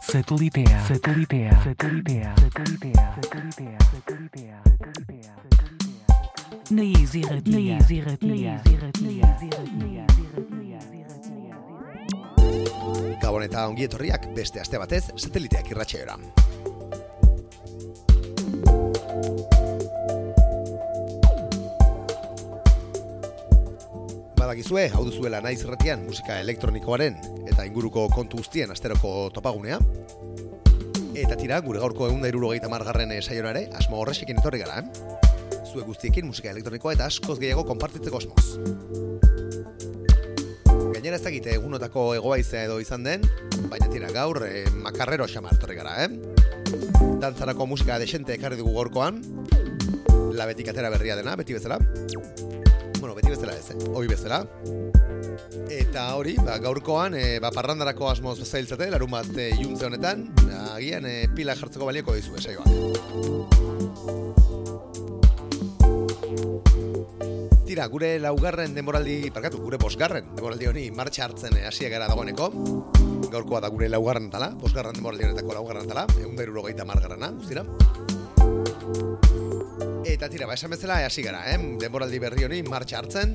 Satelitea, satelitea, satelitea, satelitea, satelitea, satelitea, satelitea, satelitea. Na Easy Radio, na Easy Radio, na Easy Radio, na Easy Radio, Gabon eta ongi etorriak beste aste batez sateliteak irratxeora. Badakizue, hau duzuela naiz irratian musika elektronikoaren eta inguruko kontu guztien asteroko topagunea. Eta tira, gure gaurko egun da irurogeita margarren saiorare, asmo horrexekin etorri gara, eh? Zue guztiekin musika elektronikoa eta askoz gehiago konpartitzeko asmoz. Gainera ez dakite egunotako egoaizea edo izan den, baina tira gaur eh, makarrero xamar torri gara, eh? Dantzarako musika desente ekarri dugu gaurkoan, la betik atera berria dena, beti bezala. Bezala ez, eh? Hoi bezala. Eta hori, ba, gaurkoan, e, ba, parrandarako asmoz zailtzate, larun bat e, juntze honetan, agian e, pila jartzeko balioko dizu esaioak. Tira, gure laugarren demoraldi, parkatu, gure bosgarren demoraldi honi martxa hartzen eh, hasia gara dagoeneko. Gaurkoa da gure laugarren tala, bosgarren demoraldi honetako laugarren tala, egun da irurogeita margarrana, guztira. Eta tira, ba, esan bezala hasi gara, eh? demoraldi berri honi martxa hartzen.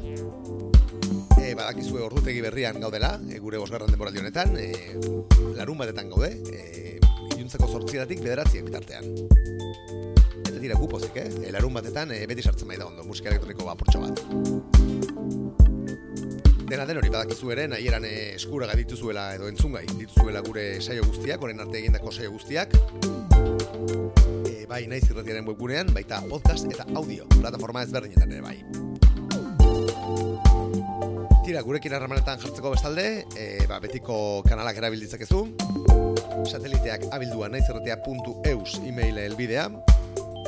E, badakizue ordutegi berrian gaudela, e, gure bosgarren demoraldi honetan, e, larun batetan gaude, e, iluntzeko sortzidatik bederatziak bitartean eta dira gupozik, eh? E, larun batetan e, beti sartzen bai da ondo, musika elektroniko bapurtxo bat. Dena den hori badakizu ere, nahi eran e, eskura dituzuela edo entzungai dituzuela gure saio guztiak, orain arte egindako saio guztiak. E, bai, naiz irratiaren webgunean, baita podcast eta audio, plataforma ezberdinetan ere bai. Tira, gurekin harramanetan jartzeko bestalde, e, ba, betiko kanalak erabilditzakezu, sateliteak abildua naizerratea.eus e-mail elbidea,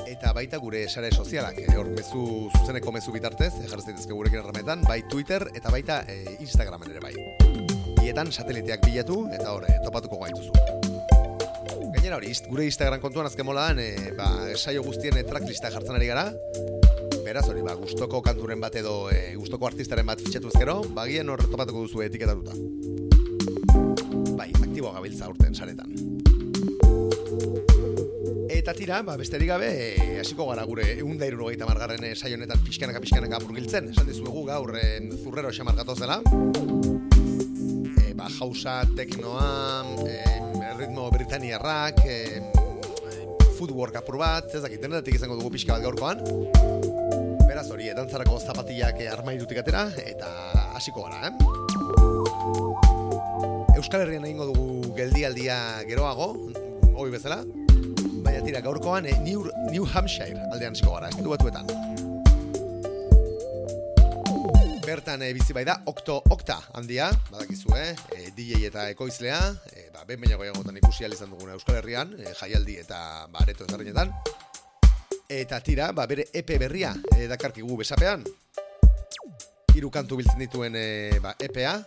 eta baita gure sare sozialak, e, hor mezu zuzeneko mezu bitartez, e, dizke gurekin errametan, bai Twitter eta baita e, Instagramen ere bai. Bietan sateliteak bilatu eta hor topatuko gaituzu. Gainera hori, gure Instagram kontuan azken molaan, e, ba, saio guztien e, tracklista jartzen ari gara, beraz hori, ba, gustoko kanturen bat edo e, gustoko artistaren bat fitxatu ezkero, bagien hor topatuko duzu etiketatuta. Bai, aktibo gabiltza urten saretan. Eta tira, ba, besterik gabe, e, hasiko gara gure egun da irurogeita margarren e, saionetan pixkanaka pixkanaka burgiltzen. Esan dizuegu gaur e, zurrero xamar gatoz dela. E, ba, jausa, teknoa, e, ritmo britaniarrak, e, footwork apur bat, ez dakit, denetik izango dugu pixka bat gaurkoan. Beraz hori, edantzarako zapatillak e, armairutik atera, eta hasiko gara, eh? Euskal Herrian egingo dugu geldialdia geroago, hoi bezala, baina tira gaurkoan e, New, New Hampshire aldean ziko gara, estatu batuetan. Bertan e, bizi bai da, Okto Okta handia, badakizu, eh? E, DJ eta ekoizlea, e, ba, ben baina goiagotan ikusi izan duguna Euskal Herrian, e, jaialdi eta ba, areto ezberdinetan. Eta tira, ba, bere EP berria e, dakarkigu besapean. Hiru kantu biltzen dituen e, ba, EPA,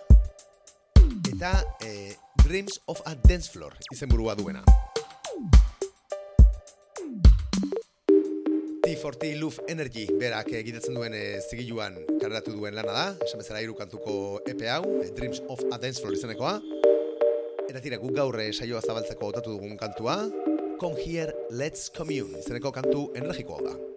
eta e, Dreams of a Dance Floor izenburua duena. T40 Luf Energy berak egitetzen duen e, zigiluan kareratu duen lana da, esan bezala hiru kantuko EP hau, e, Dreams of a Dance Floor izenekoa. Eta tira, guk gaur e, saioa zabaltzeko otatu dugun kantua, Come Here, Let's Commune izeneko kantu energikoa da.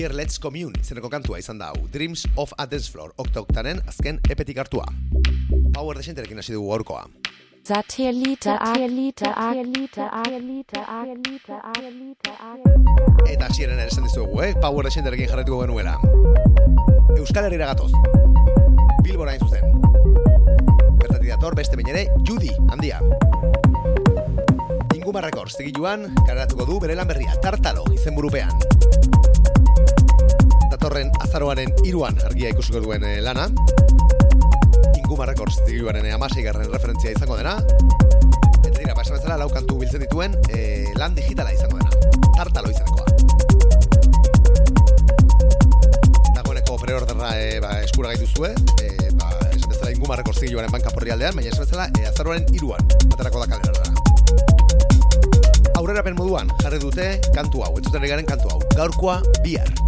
Here Let's Commune izeneko kantua izan da hau. Dreams of a Dance Floor, okta-oktanen azken epetik hartua. Power desenterekin hasi dugu gaurkoa. Satellite, Satellite, Satellite, Satellite, Satellite, Eta hasieren ere esan dizuegu, eh? Power desenterekin jarretuko genuela. Euskal Herriera gatoz. Bilbora hain zuzen. Bertatik dator beste bain ere, Judy, handia. Inguma Records, zigiluan, kareratuko du bere lan berria, Tartalo, izenburupean. Datorren azaroaren iruan argia ikusiko duen eh, lana. Inguma Records zigiluaren eh, amaseigarren referentzia izango dena. Eta dira, basa bezala lau kantu biltzen dituen eh, lan digitala izango dena. Tartalo izanekoa. Dagoeneko preorderra e, ba, eskura gaitu zue, e, ba, esan bezala inguma Records zigiluaren banka porri aldean, baina esan bezala e, azaroaren iruan, aterako da kalera. Aurrerapen moduan jarri dute kantu hau, entzuten garen kantu hau. Gaurkoa bihar.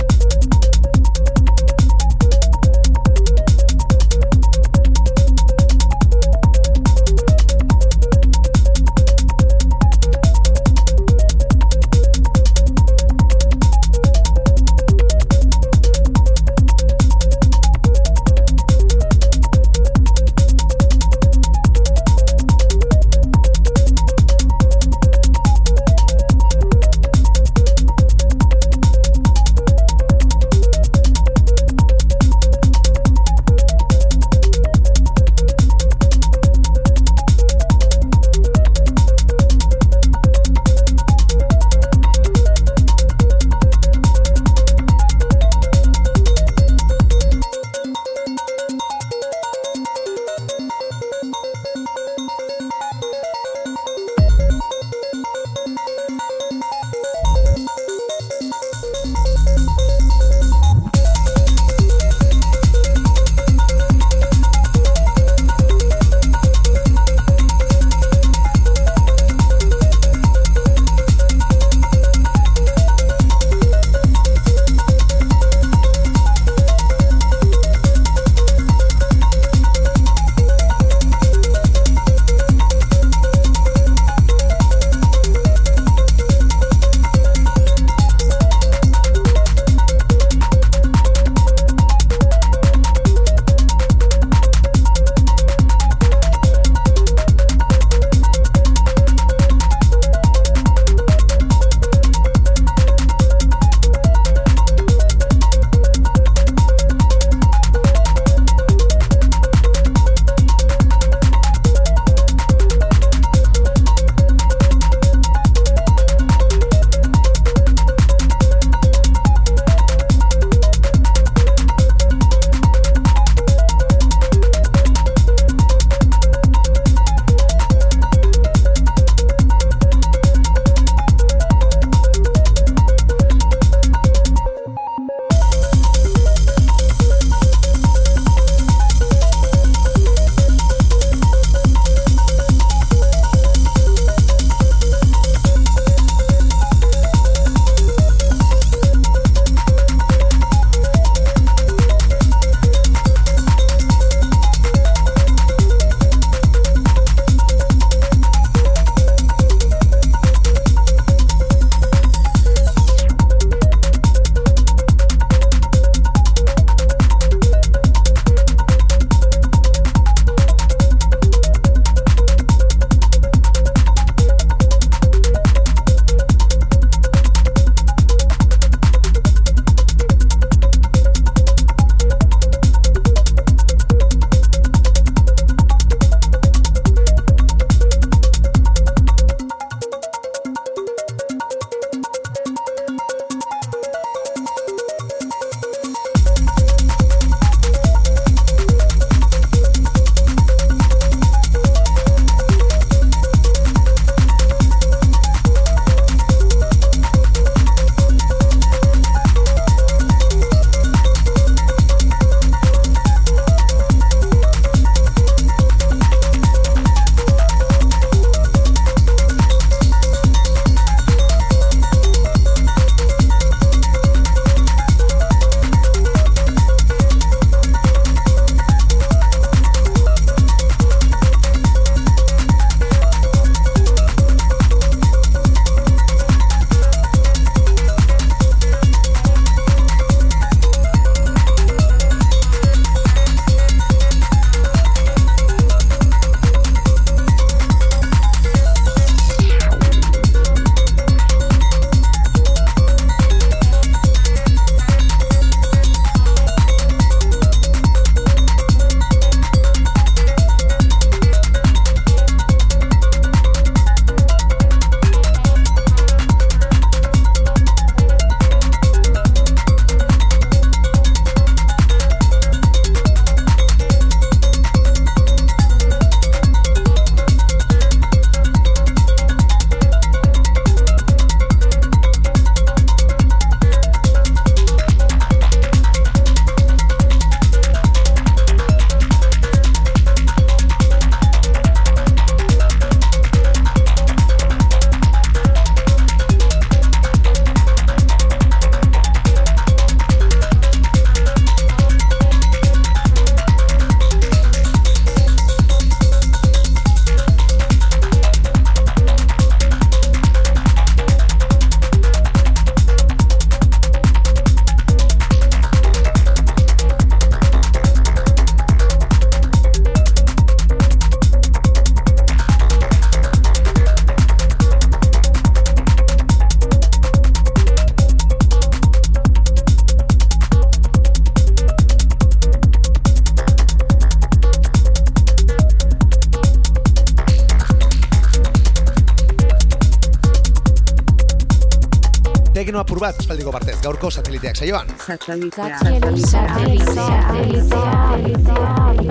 Bat, espaldiko partez, gaurko sateliteak saioan.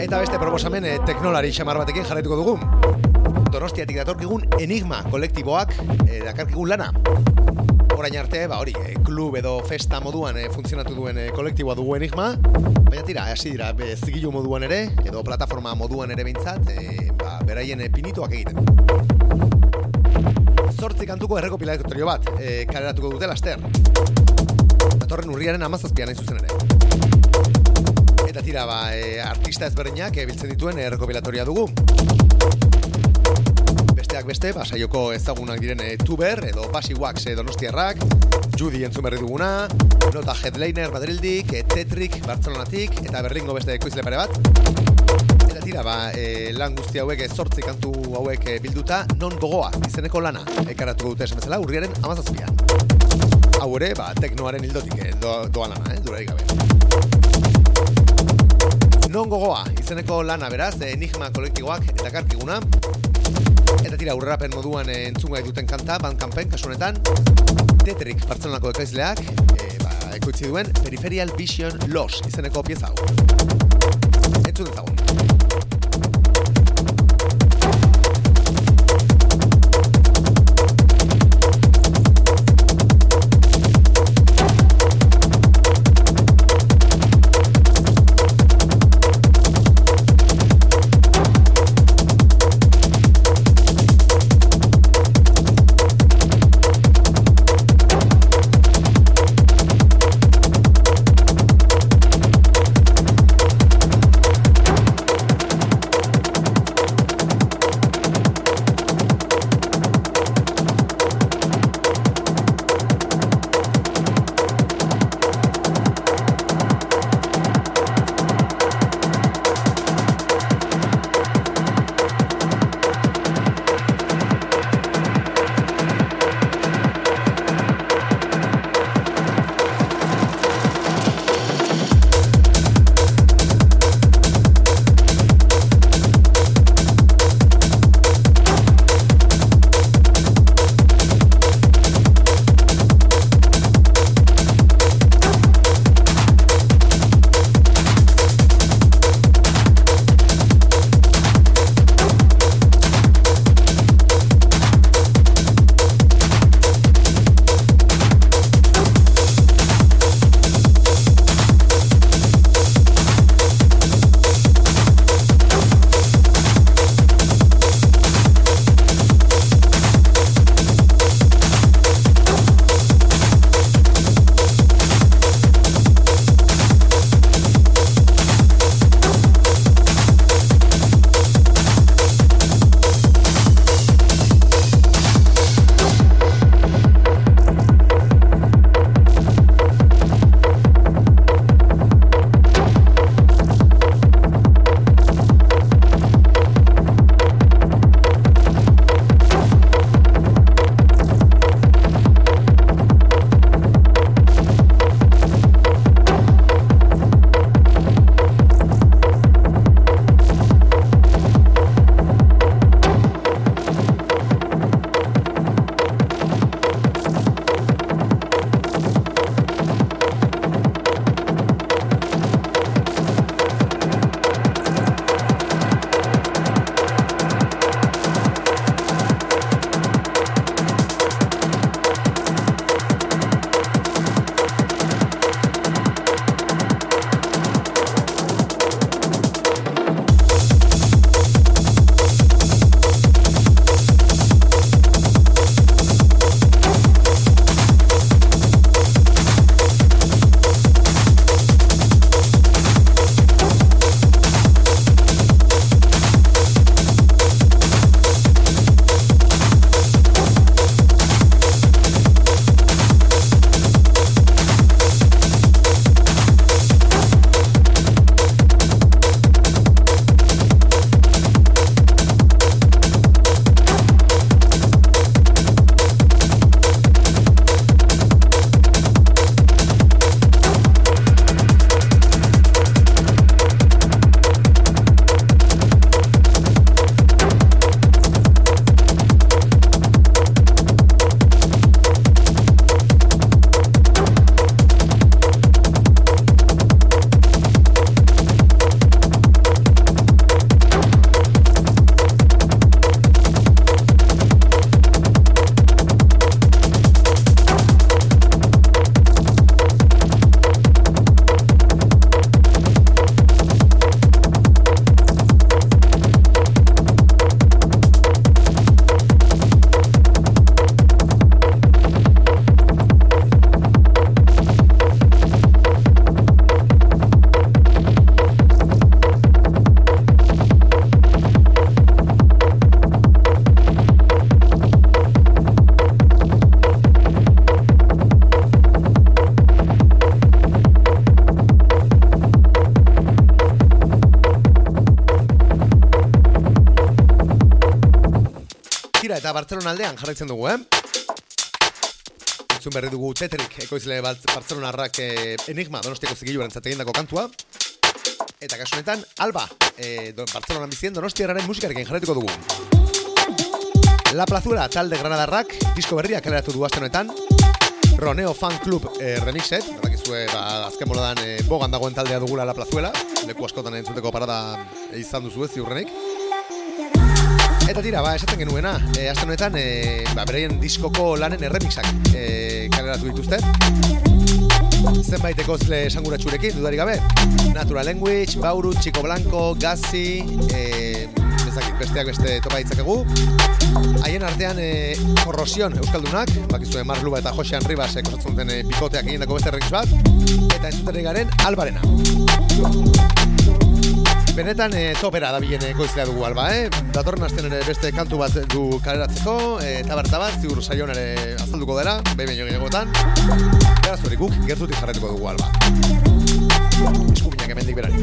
Eta beste proposamen eh, teknolari xamar batekin jarraituko dugu. Donostiatik datorkigun Enigma kolektiboak eh, dakarkigun lana. Orain arte, ba hori, eh, klub edo festa moduan eh, funtzionatu duen eh, kolektiboa dugu Enigma, baina tira, hasi dira, be, zigilu moduan ere, edo plataforma moduan ere behintzat, eh, ba, beraien eh, pinituak egiten. Zortzi kantuko errekopilatorio bat, eh, kaleratuko dute laster. Datorren urriaren amazazpian hain zuzen ere. Eta tira, ba, e, artista ezberdinak e, biltzen dituen errekopilatoria dugu. Besteak beste, ba, saioko ezagunak diren e, Tuber edo Basi Wax e, Donostiarrak, Judy entzun berri duguna, Nota Headliner Madrildik, e, Tetrik Bartzelonatik, eta Berlingo beste ekoizle pare bat. Eta tira, ba, e, lan guzti hauek, e, zortzi kantu hauek e, bilduta, non gogoa, izeneko lana, ekaratuko dute esan bezala, urriaren amazazpian. Hau ere, ba, teknoaren hildotik, e, do, doa lana, eh, durarik gabe. Non gogoa, izeneko lana beraz, Enigma kolektiboak dakarkiguna. Eta tira, urrapen moduan eh, entzun gai duten kanta, bandkampen, kasu honetan. Tetrik Bartzelonako ekaizleak, e, ba, ekoitzi duen Peripheral Vision Loss izeneko pieza hau. Entzun dezagun. Eta Barcelona aldean jarraitzen dugu, eh? Entzun berri dugu Tetrik, ekoizle Barcelonarrak eh, enigma donostiako zigilu egindako kantua. Eta kasu honetan, Alba, eh, Barcelona bizien donostiarraren musikarekin jarraituko dugu. La Plazuela talde Granadarrak, disko berria kaleratu du honetan. Roneo Fan Club eh, remixet, bakizue, ba, azken boladan eh, bogan dagoen taldea dugula La Plazuela, leku askotan entzuteko parada eh, izan duzu ez ziurrenik. Eta tira, ba, esaten genuena, e, azten honetan, e, ba, bereien diskoko lanen erremixak e, kaleratu dituzte. Zenbaiteko zle esanguratxurekin, dudari gabe. Natural Language, Bauru, Chico Blanco, Gazi, e, ezakit, besteak beste topa ditzakegu. Haien artean e, korrosion euskaldunak, bakizue Marluba eta Josean Ribas ekosatzen den e, pikoteak egin dako beste remix bat, eta entzuten garen albarena. Benetan e, topera da bilen ekoizlea dugu alba, eh? Datorren asten ere beste kantu bat du kaleratzeko, e, tabarta bat, ziur saion ere azalduko dela, behin behin gehiagotan. Beraz hori guk, gertutik jarretuko dugu alba. Eskubinak emendik berari.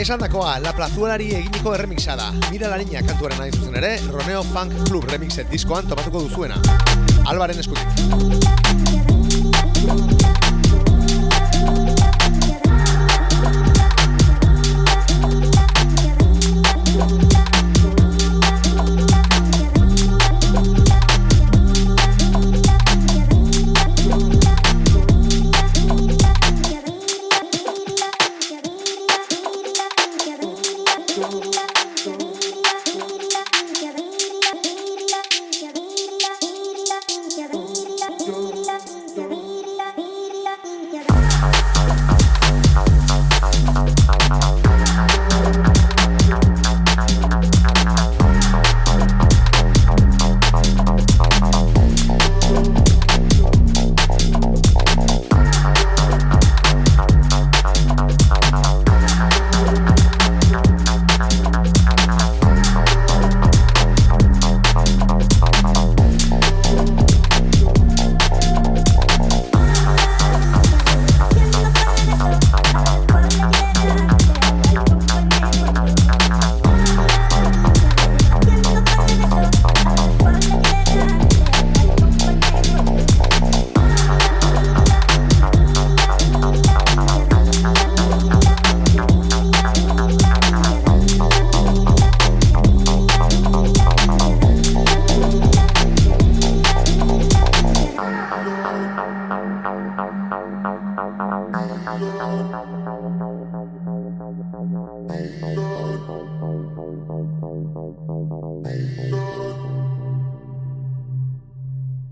Esan dakoa, La Plazuelari eginiko erremixa da. Mira la niña kantuaren nahi zuzen ere, Romeo Funk Club remixet diskoan topatuko duzuena. Albaren eskutik.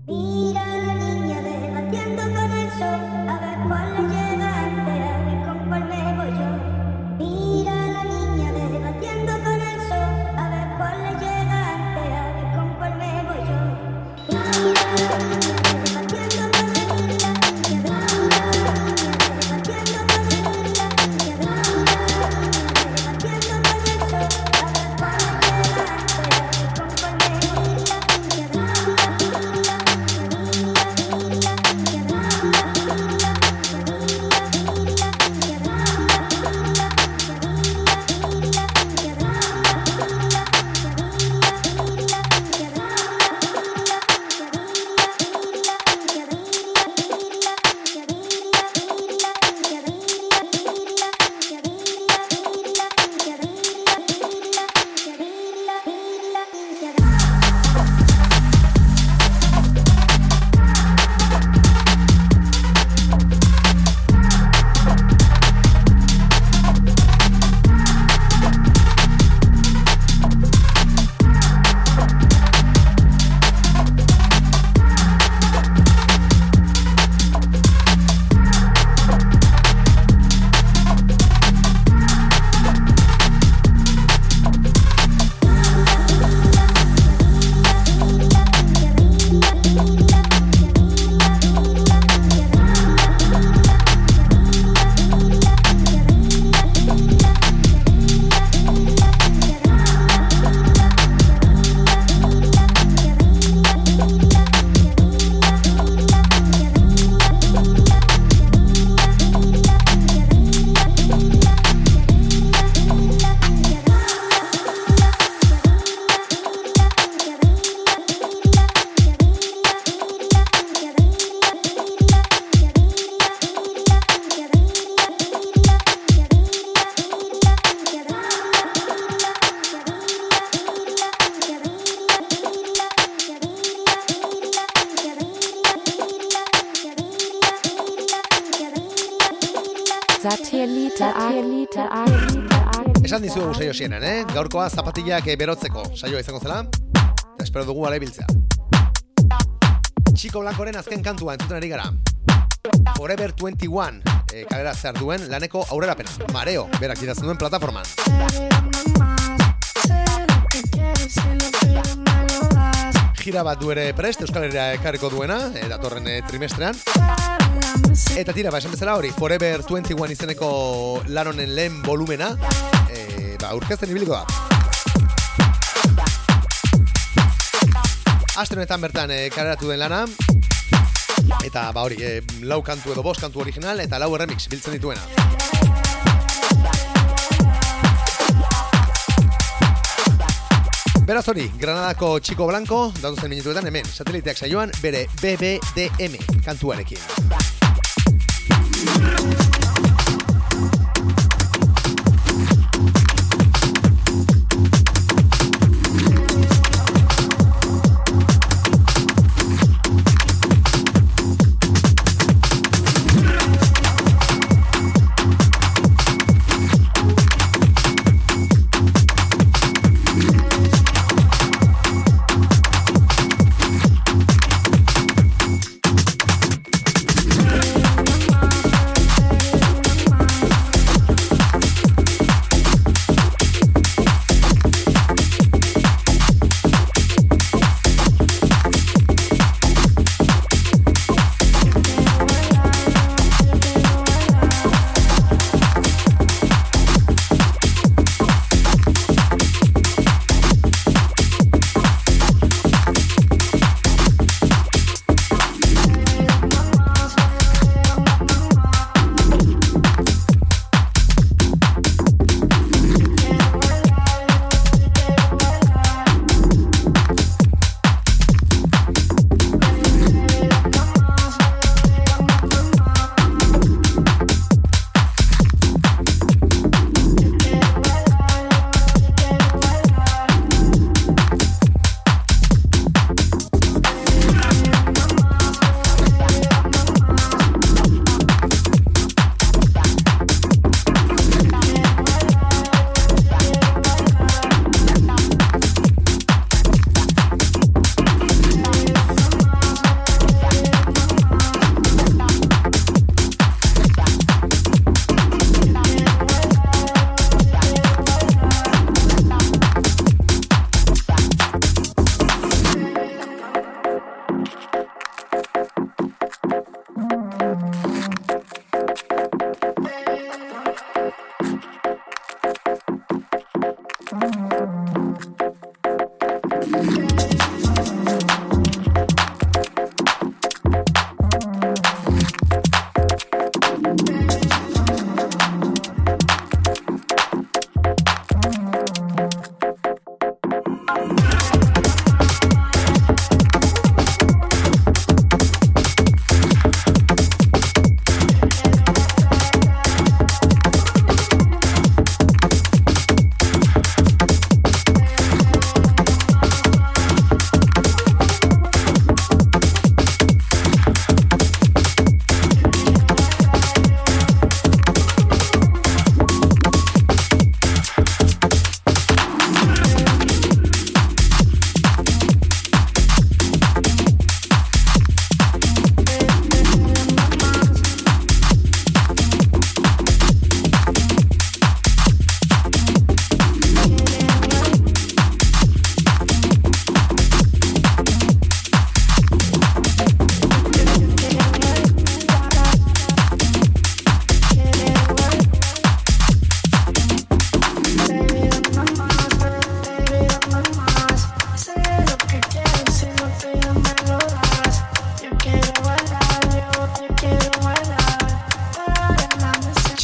Mira a la niña debatiendo con el sol. Gaurkoa zapatillak eh, berotzeko saioa izango zela. Eta espero dugu ala ibiltzea. Chico Blancoren azken kantua entzuten ari gara. Forever 21, eh, kalera zer duen laneko aurrerapena. Mareo, berak idazten duen plataforman. Gira bat du ere prest, Euskal Herria ekarriko duena, eh, datorren trimestrean. Eta tira, ba, esan bezala hori, Forever 21 izeneko lan honen lehen volumena, e, ba, urkezten ibiliko da. Aste bertan e, kareratu den lana, eta ba hori, e, lau kantu edo bost kantu original, eta lau remix biltzen dituena. Beraz hori, Granadako Chico Blanco, datuzen minutuetan hemen, sateliteak saioan, bere BBDM kantuarekin.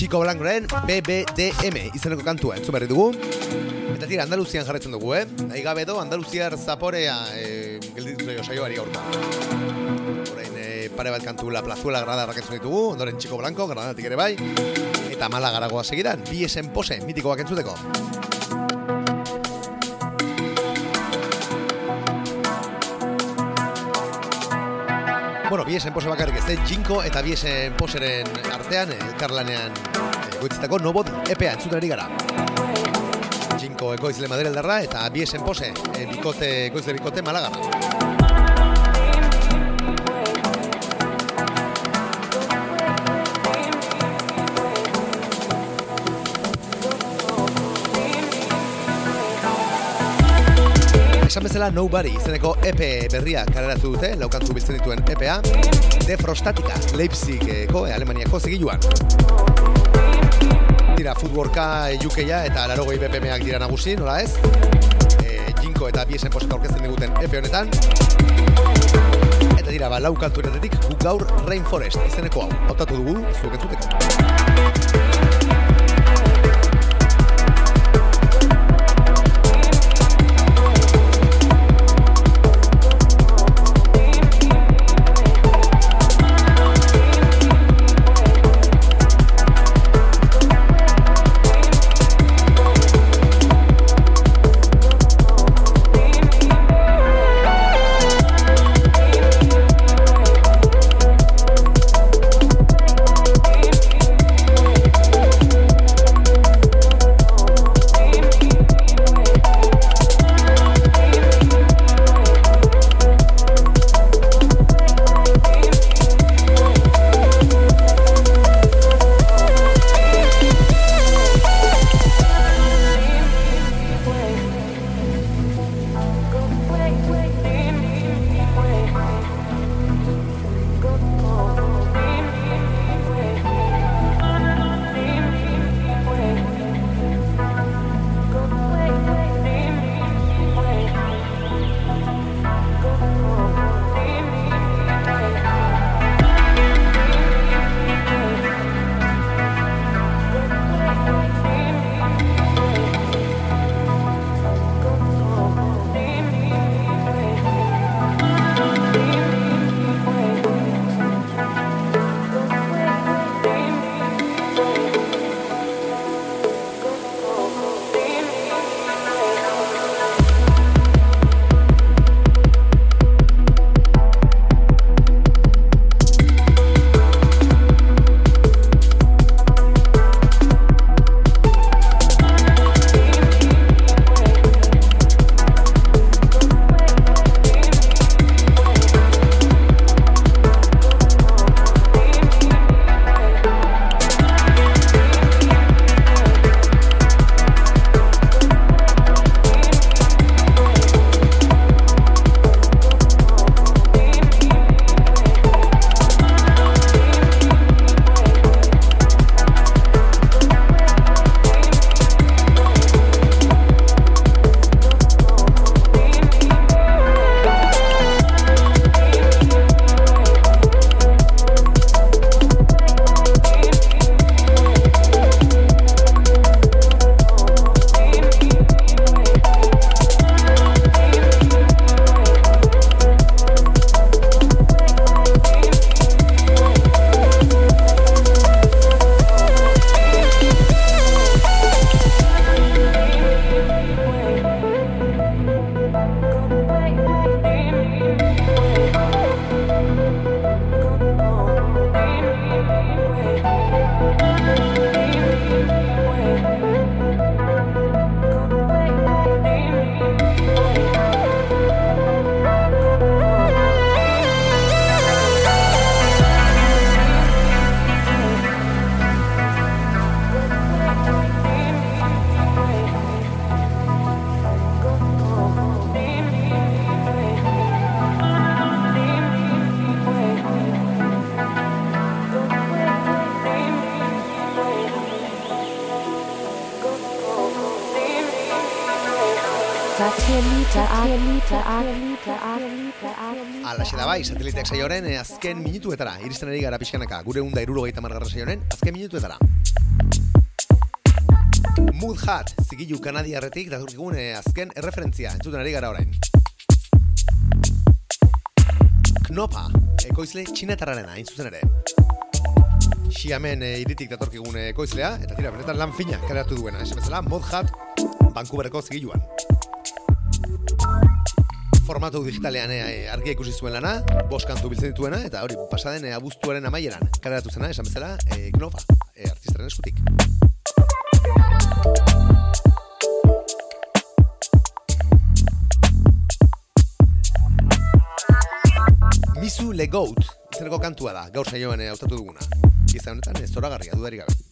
Chico Blancoren BBDM izeneko kantua entzun berri dugu. Eta tira, Andaluzian jarretzen dugu, eh? Nahi gabe do, Andaluziar zaporea eh, gelditu zaio saioari gaurko. Orain, eh, pare bat kantu La Plazuela Granada rakentzun ditugu, ondoren Chico Blanco, Granadatik ere bai. Eta mala garagoa segidan, bi esen pose, mitikoak entzuteko. Biesen pose bakarrik ez? Jinko eta biesen poseren artean, eh, elkarlanean eh, goitzitako nobod EPA entzuten ari gara. Jinko ekoizle madereldarra eta biesen pose, eh, bikote, ekoizle bikote malagara. Esan bezala Nobody izeneko EP berria kareratu dute, laukantu biltzen dituen EPA, Defrostatika, Leipzigeko, eh, Alemaniako zigiluan. Dira, futbolka jukeia eta larogoi BPM-ak dira nagusi, nola ez? E, Jinko eta biesen poseka orkesten diguten EP honetan. Eta dira, ba, lau kantu eratetik, guk gaur Rainforest izeneko hau. Hautatu dugu, zuek entzuteko. Saioaren eh, azken minutuetara, iristen ari gara pixkanaka, gure unda irurogeita margarra saioaren azken minutuetara. Mood Hat, zigilu kanadiarretik, daturkigun eh, azken erreferentzia, entzuten ari gara orain. Knopa, ekoizle txinetarrarena, hain zuzen ere. Xiamen e, iritik datorkigun eh, ekoizlea, eta tira, benetan lan fina kaleratu duena, esan bezala, Mod Hat, Vancouverreko zigiluan. Formatu digitalean e, argia ikusi zuen lana, bost biltzen dituena, eta hori, pasaden e, abuztuaren amaieran, kareratu zena, esan bezala, e, Gnova, e, artistaren eskutik. Mizu Le Goat, izeneko kantua da, gaur saioan hautatu duguna. Gizta honetan, ez zoragarria, dudarik gabe.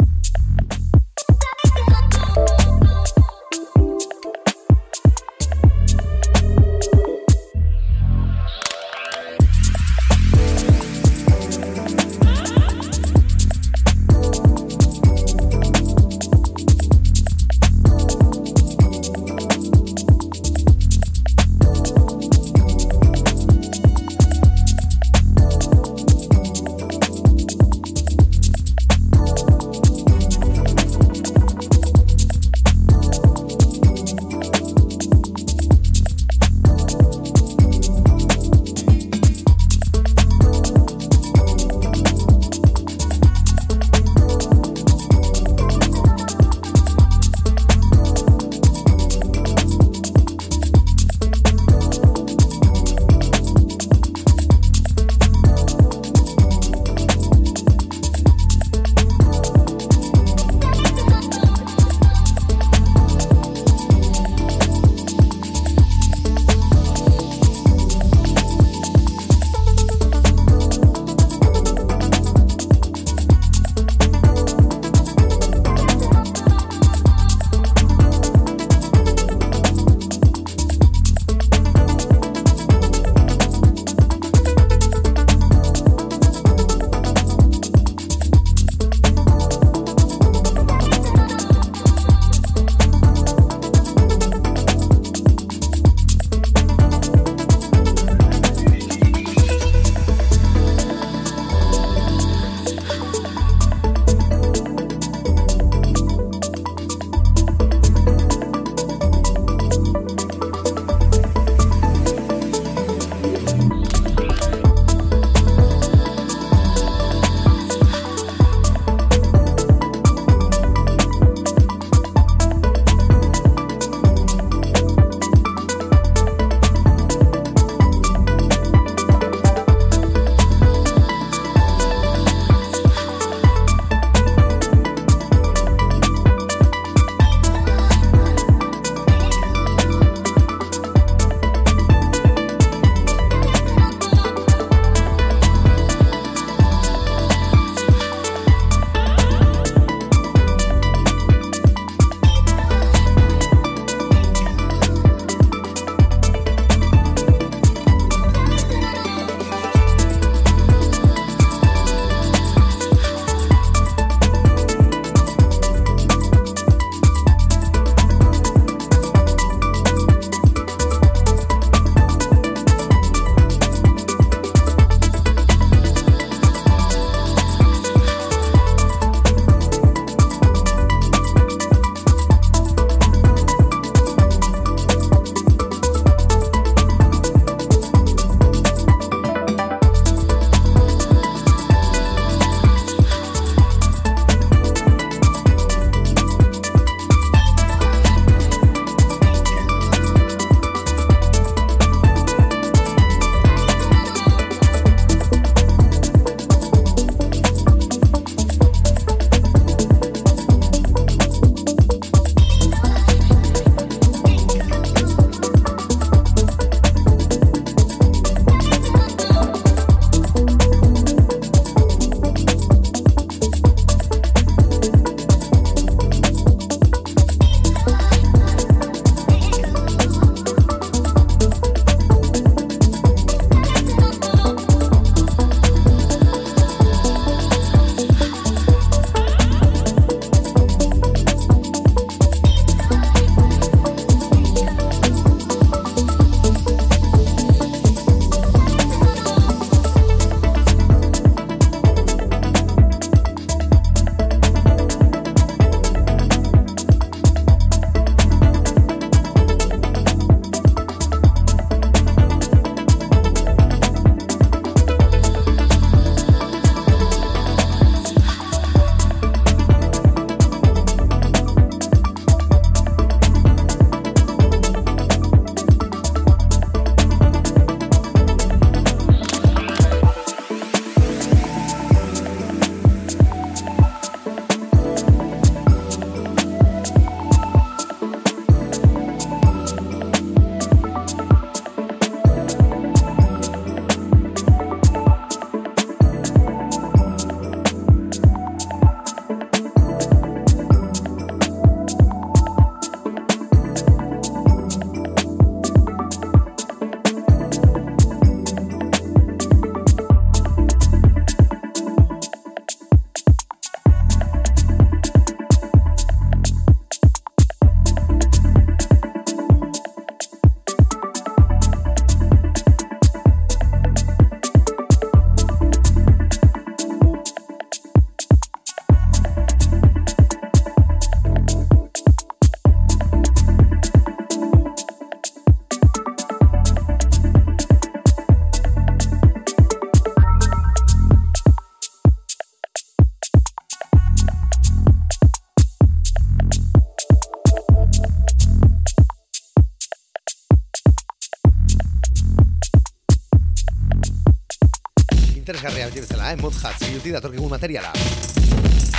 Beti bezala, eh? Mod Hat, zigilutik datorkigun materiala.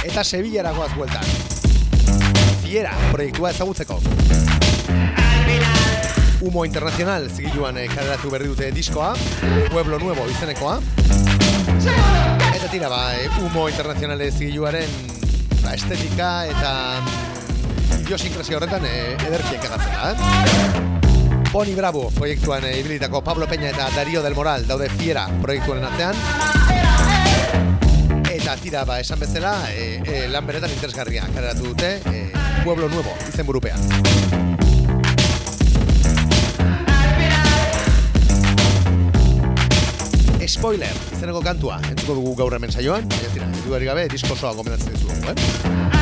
Eta Sevillara goaz bueltan. Fiera, proiektua ezagutzeko. Humo Internacional zigiluan eh, kaleratu berri dute diskoa, Pueblo Nuevo izenekoa. Eta tira, ba, eh, Humo Internacional zigiluaren ba, estetika eta mm, idiosinkrazio horretan eh, ederkien kagatzen da, eh? Boni Bravo proiektuan e, ibilitako Pablo Peña eta Darío del Moral daude Fiera proiektuaren atzean. Eta tira, ba, esan bezala, e, e, lan beretan interesgarria kareratu dute e, Pueblo Nuevo, izen burupean. Spoiler, izeneko kantua, entzuko dugu gaur hemen saioan, eta tira, gabe, diskosoa gomendatzen dizugu, eh?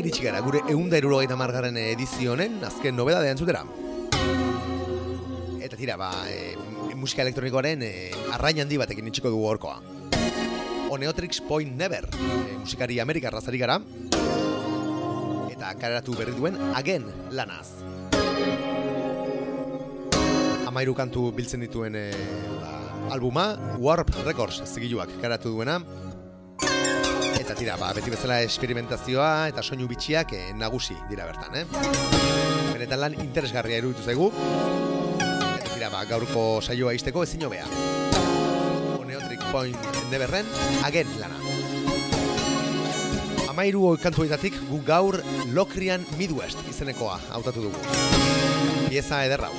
Iritsi gara, gure eunda erurogeita margarren edizio honen, azken nobeda dean zutera. Eta tira, ba, e, musika elektronikoaren e, arrain handi batekin itxiko dugu horkoa. Oneotrix Point Never, e, musikari Amerika razari gara, eta kareratu berri duen agen lanaz. Amairu kantu biltzen dituen e, ba, albuma, Warp Records zigiluak karatu duena, tira, ba, beti bezala esperimentazioa eta soinu bitxiak eh, nagusi dira bertan, eh? Benetan lan interesgarria iruditu zaigu. Eta tira, ba, gaurko saioa izteko ezin hobea. Oneotric Point Neverren, agen lana. Amairu kantuetatik gu gaur Lokrian Midwest izenekoa hautatu dugu. Pieza ederra.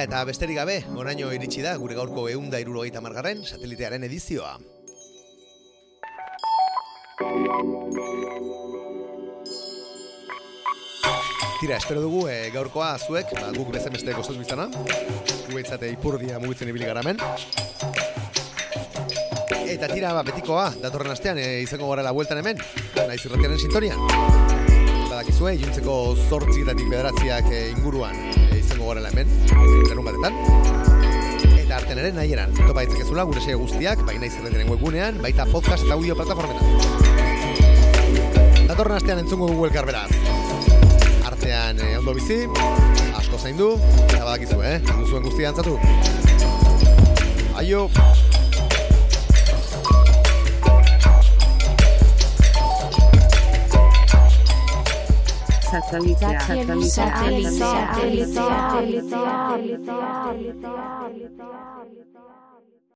Tira eta besterik gabe, oraino iritsi da gure gaurko eunda irurogeita margarren satelitearen edizioa. Tira, espero dugu e, gaurkoa zuek, ba, guk bezen beste gozatu izana. Gu eitzate ipurdia mugitzen ibili garamen. Eta tira, ba, betikoa, datorren astean e, izango gara la bueltan hemen, naiz irratiaren sintonian. Badakizue, juntzeko zortziketatik bederatziak e, inguruan e, izango gara hemen, larun batetan. Eta arten ere nahi eran, topa ditzakezula gure sege guztiak, baina izerretiaren webgunean, baita podcast eta audio plataformetan. Datorren astean entzungo dugu elkar beraz artean eh, ondo bizi, asko zaindu, eta badakizu, eh? Duzuen guztia antzatu. Aio! satélite.